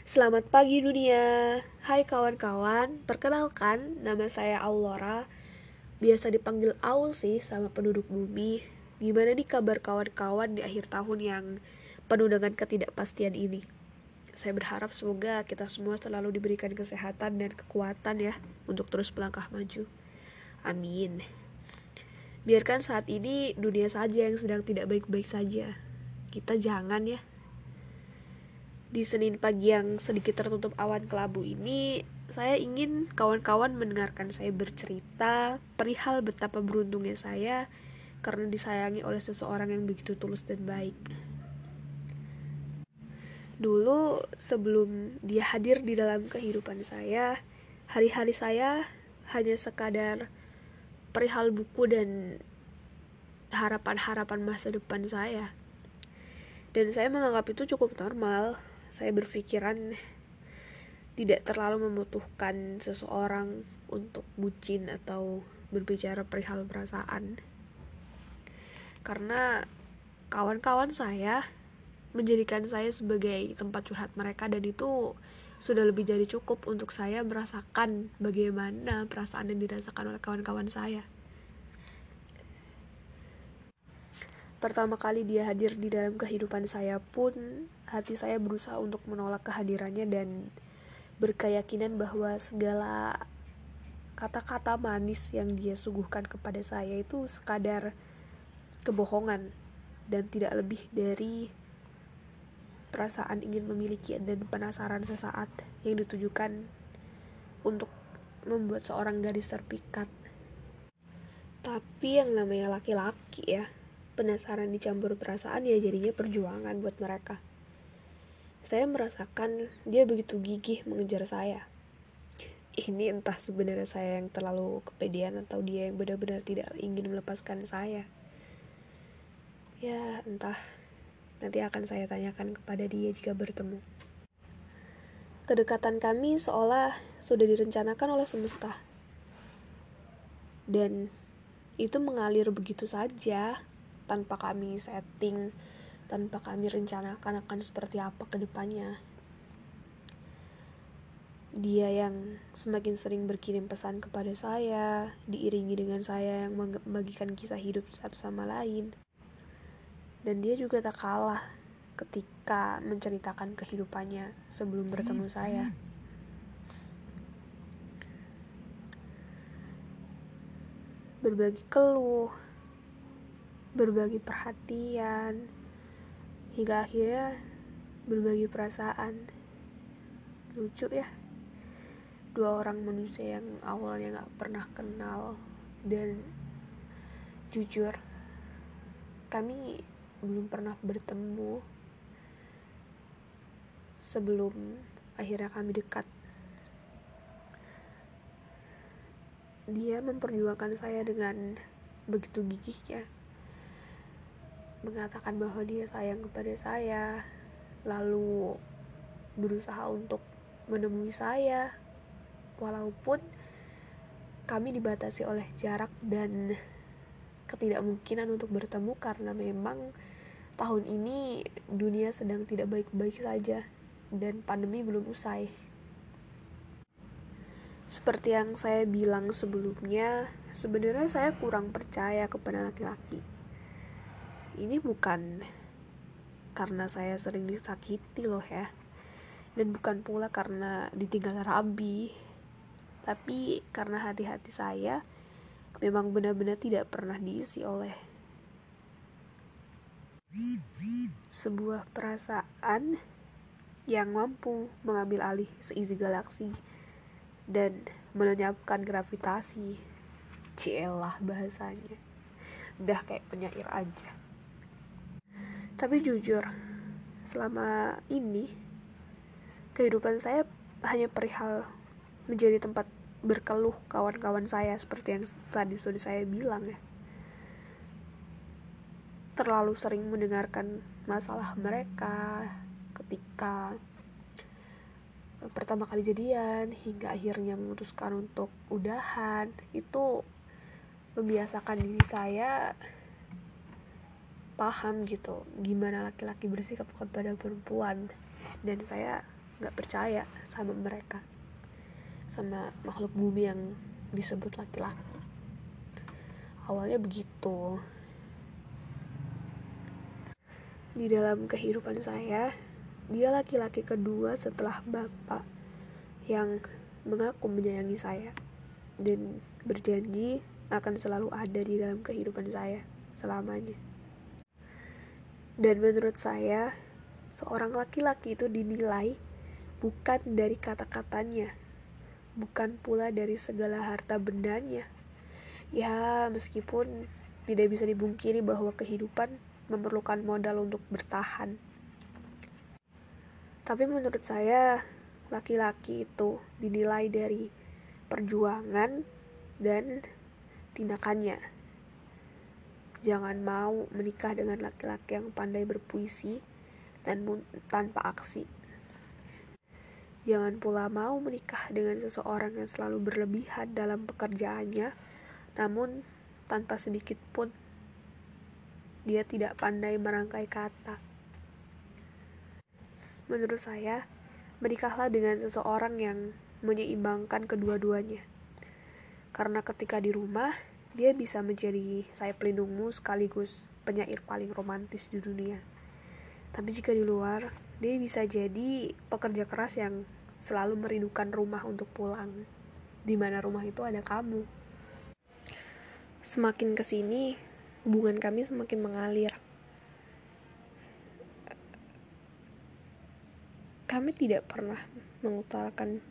Selamat pagi dunia. Hai kawan-kawan Perkenalkan nama saya Aulora Biasa dipanggil Aul sih sama penduduk bumi. Gimana nih kabar kawan-kawan di akhir tahun yang penuh dengan ketidakpastian ini? Saya berharap semoga kita semua selalu diberikan kesehatan dan kekuatan ya Untuk terus melangkah maju. Amin. Biarkan saat ini dunia saja yang sedang tidak baik-baik saja. Kita jangan ya di Senin pagi yang sedikit tertutup awan kelabu ini, saya ingin kawan-kawan mendengarkan saya bercerita perihal betapa beruntungnya saya karena disayangi oleh seseorang yang begitu tulus dan baik. Dulu sebelum dia hadir di dalam kehidupan saya, hari-hari saya hanya sekadar perihal buku dan harapan-harapan masa depan saya. Dan saya menganggap itu cukup normal saya berpikiran tidak terlalu membutuhkan seseorang untuk bucin atau berbicara perihal perasaan karena kawan-kawan saya menjadikan saya sebagai tempat curhat mereka dan itu sudah lebih jadi cukup untuk saya merasakan bagaimana perasaan yang dirasakan oleh kawan-kawan saya. Pertama kali dia hadir di dalam kehidupan saya pun, hati saya berusaha untuk menolak kehadirannya dan berkeyakinan bahwa segala kata-kata manis yang dia suguhkan kepada saya itu sekadar kebohongan dan tidak lebih dari perasaan ingin memiliki dan penasaran sesaat yang ditujukan untuk membuat seorang gadis terpikat. Tapi yang namanya laki-laki ya, penasaran dicampur perasaan ya jadinya perjuangan buat mereka. Saya merasakan dia begitu gigih mengejar saya. Ini entah sebenarnya saya yang terlalu kepedean atau dia yang benar-benar tidak ingin melepaskan saya. Ya, entah. Nanti akan saya tanyakan kepada dia jika bertemu. Kedekatan kami seolah sudah direncanakan oleh semesta. Dan itu mengalir begitu saja tanpa kami setting tanpa kami rencanakan akan seperti apa ke depannya. Dia yang semakin sering berkirim pesan kepada saya diiringi dengan saya yang membagikan kisah hidup satu sama lain. Dan dia juga tak kalah ketika menceritakan kehidupannya sebelum bertemu saya. Berbagi keluh berbagi perhatian, hingga akhirnya berbagi perasaan. Lucu ya, dua orang manusia yang awalnya gak pernah kenal dan jujur, kami belum pernah bertemu sebelum akhirnya kami dekat. Dia memperjuangkan saya dengan begitu gigihnya mengatakan bahwa dia sayang kepada saya lalu berusaha untuk menemui saya walaupun kami dibatasi oleh jarak dan ketidakmungkinan untuk bertemu karena memang tahun ini dunia sedang tidak baik-baik saja dan pandemi belum usai. Seperti yang saya bilang sebelumnya, sebenarnya saya kurang percaya kepada laki-laki ini bukan karena saya sering disakiti loh ya. Dan bukan pula karena ditinggal Rabi. Tapi karena hati-hati saya memang benar-benar tidak pernah diisi oleh sebuah perasaan yang mampu mengambil alih seisi galaksi dan melenyapkan gravitasi. Cielah bahasanya. Udah kayak penyair aja tapi jujur, selama ini kehidupan saya hanya perihal menjadi tempat berkeluh kawan-kawan saya seperti yang tadi sudah saya bilang ya. Terlalu sering mendengarkan masalah mereka ketika pertama kali jadian hingga akhirnya memutuskan untuk udahan itu membiasakan diri saya paham gitu gimana laki-laki bersikap kepada perempuan. Dan saya nggak percaya sama mereka sama makhluk bumi yang disebut laki-laki. Awalnya begitu. Di dalam kehidupan saya dia laki-laki kedua setelah bapak yang mengaku menyayangi saya. Dan berjanji akan selalu ada di dalam kehidupan saya selamanya. Dan menurut saya, seorang laki-laki itu dinilai bukan dari kata-katanya, bukan pula dari segala harta bendanya. Ya, meskipun tidak bisa dibungkiri bahwa kehidupan memerlukan modal untuk bertahan. Tapi menurut saya, laki-laki itu dinilai dari perjuangan dan tindakannya. Jangan mau menikah dengan laki-laki yang pandai berpuisi dan tanpa aksi. Jangan pula mau menikah dengan seseorang yang selalu berlebihan dalam pekerjaannya, namun tanpa sedikit pun dia tidak pandai merangkai kata. Menurut saya, menikahlah dengan seseorang yang menyeimbangkan kedua-duanya. Karena ketika di rumah, dia bisa menjadi saya pelindungmu sekaligus penyair paling romantis di dunia. Tapi jika di luar, dia bisa jadi pekerja keras yang selalu merindukan rumah untuk pulang. Di mana rumah itu ada kamu. Semakin ke sini, hubungan kami semakin mengalir. Kami tidak pernah mengutarakan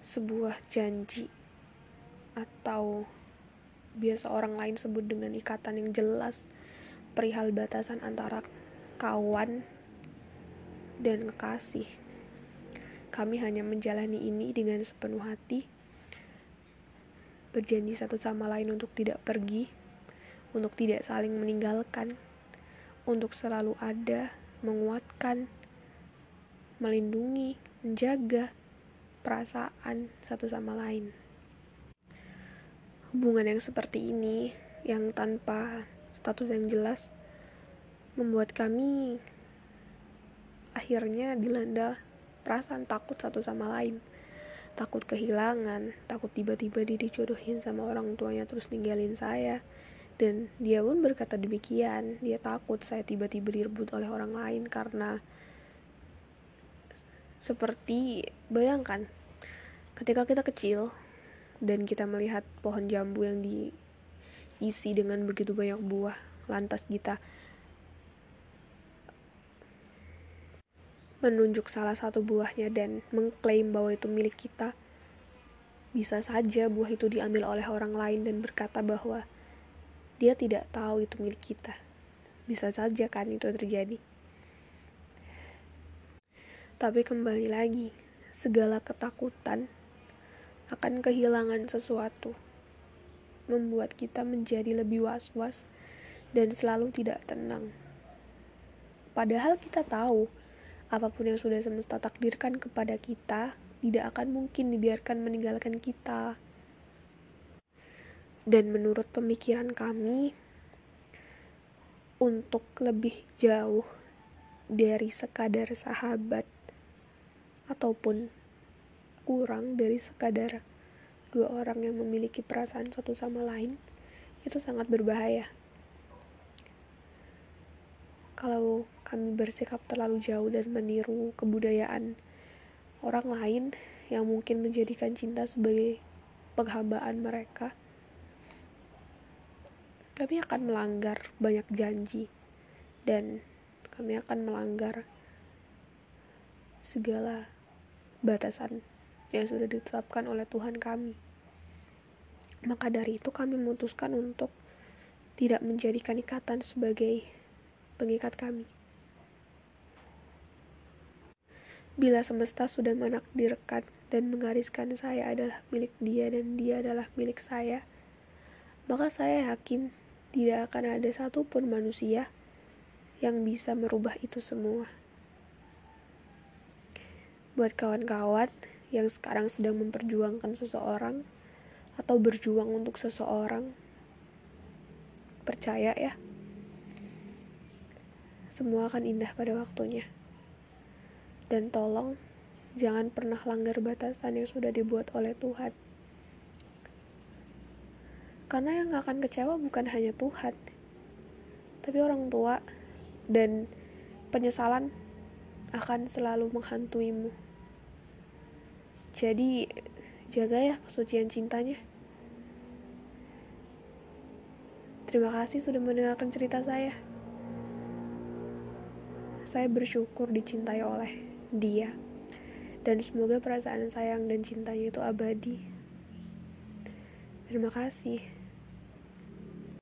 sebuah janji atau biasa orang lain sebut dengan ikatan yang jelas perihal batasan antara kawan dan kekasih. Kami hanya menjalani ini dengan sepenuh hati, berjanji satu sama lain untuk tidak pergi, untuk tidak saling meninggalkan, untuk selalu ada, menguatkan, melindungi, menjaga perasaan satu sama lain. Hubungan yang seperti ini, yang tanpa status yang jelas, membuat kami akhirnya dilanda perasaan takut satu sama lain. Takut kehilangan, takut tiba-tiba dia dijodohin sama orang tuanya terus ninggalin saya, dan dia pun berkata demikian. Dia takut saya tiba-tiba direbut oleh orang lain karena seperti bayangkan ketika kita kecil dan kita melihat pohon jambu yang diisi dengan begitu banyak buah lantas kita menunjuk salah satu buahnya dan mengklaim bahwa itu milik kita bisa saja buah itu diambil oleh orang lain dan berkata bahwa dia tidak tahu itu milik kita. Bisa saja kan itu terjadi. Tapi kembali lagi, segala ketakutan akan kehilangan sesuatu membuat kita menjadi lebih was-was dan selalu tidak tenang. Padahal kita tahu apa pun yang sudah semesta takdirkan kepada kita tidak akan mungkin dibiarkan meninggalkan kita. Dan menurut pemikiran kami, untuk lebih jauh dari sekadar sahabat ataupun kurang dari sekadar dua orang yang memiliki perasaan satu sama lain itu sangat berbahaya. Kalau kami bersikap terlalu jauh dan meniru kebudayaan orang lain yang mungkin menjadikan cinta sebagai penghambaan mereka, kami akan melanggar banyak janji dan kami akan melanggar segala batasan yang sudah ditetapkan oleh Tuhan kami. Maka dari itu kami memutuskan untuk tidak menjadikan ikatan sebagai pengikat kami. Bila semesta sudah menakdirkan dan menggariskan saya adalah milik dia dan dia adalah milik saya, maka saya yakin tidak akan ada satupun manusia yang bisa merubah itu semua. Buat kawan-kawan yang sekarang sedang memperjuangkan seseorang atau berjuang untuk seseorang, percaya ya, semua akan indah pada waktunya. Dan tolong jangan pernah langgar batasan yang sudah dibuat oleh Tuhan. Karena yang akan kecewa bukan hanya Tuhan, tapi orang tua dan penyesalan akan selalu menghantuimu. Jadi, jaga ya kesucian cintanya. Terima kasih sudah mendengarkan cerita saya. Saya bersyukur dicintai oleh dia. Dan semoga perasaan sayang dan cintanya itu abadi. Terima kasih.